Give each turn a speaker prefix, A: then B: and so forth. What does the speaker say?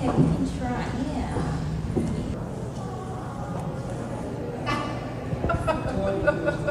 A: Yeah, we can try, yeah.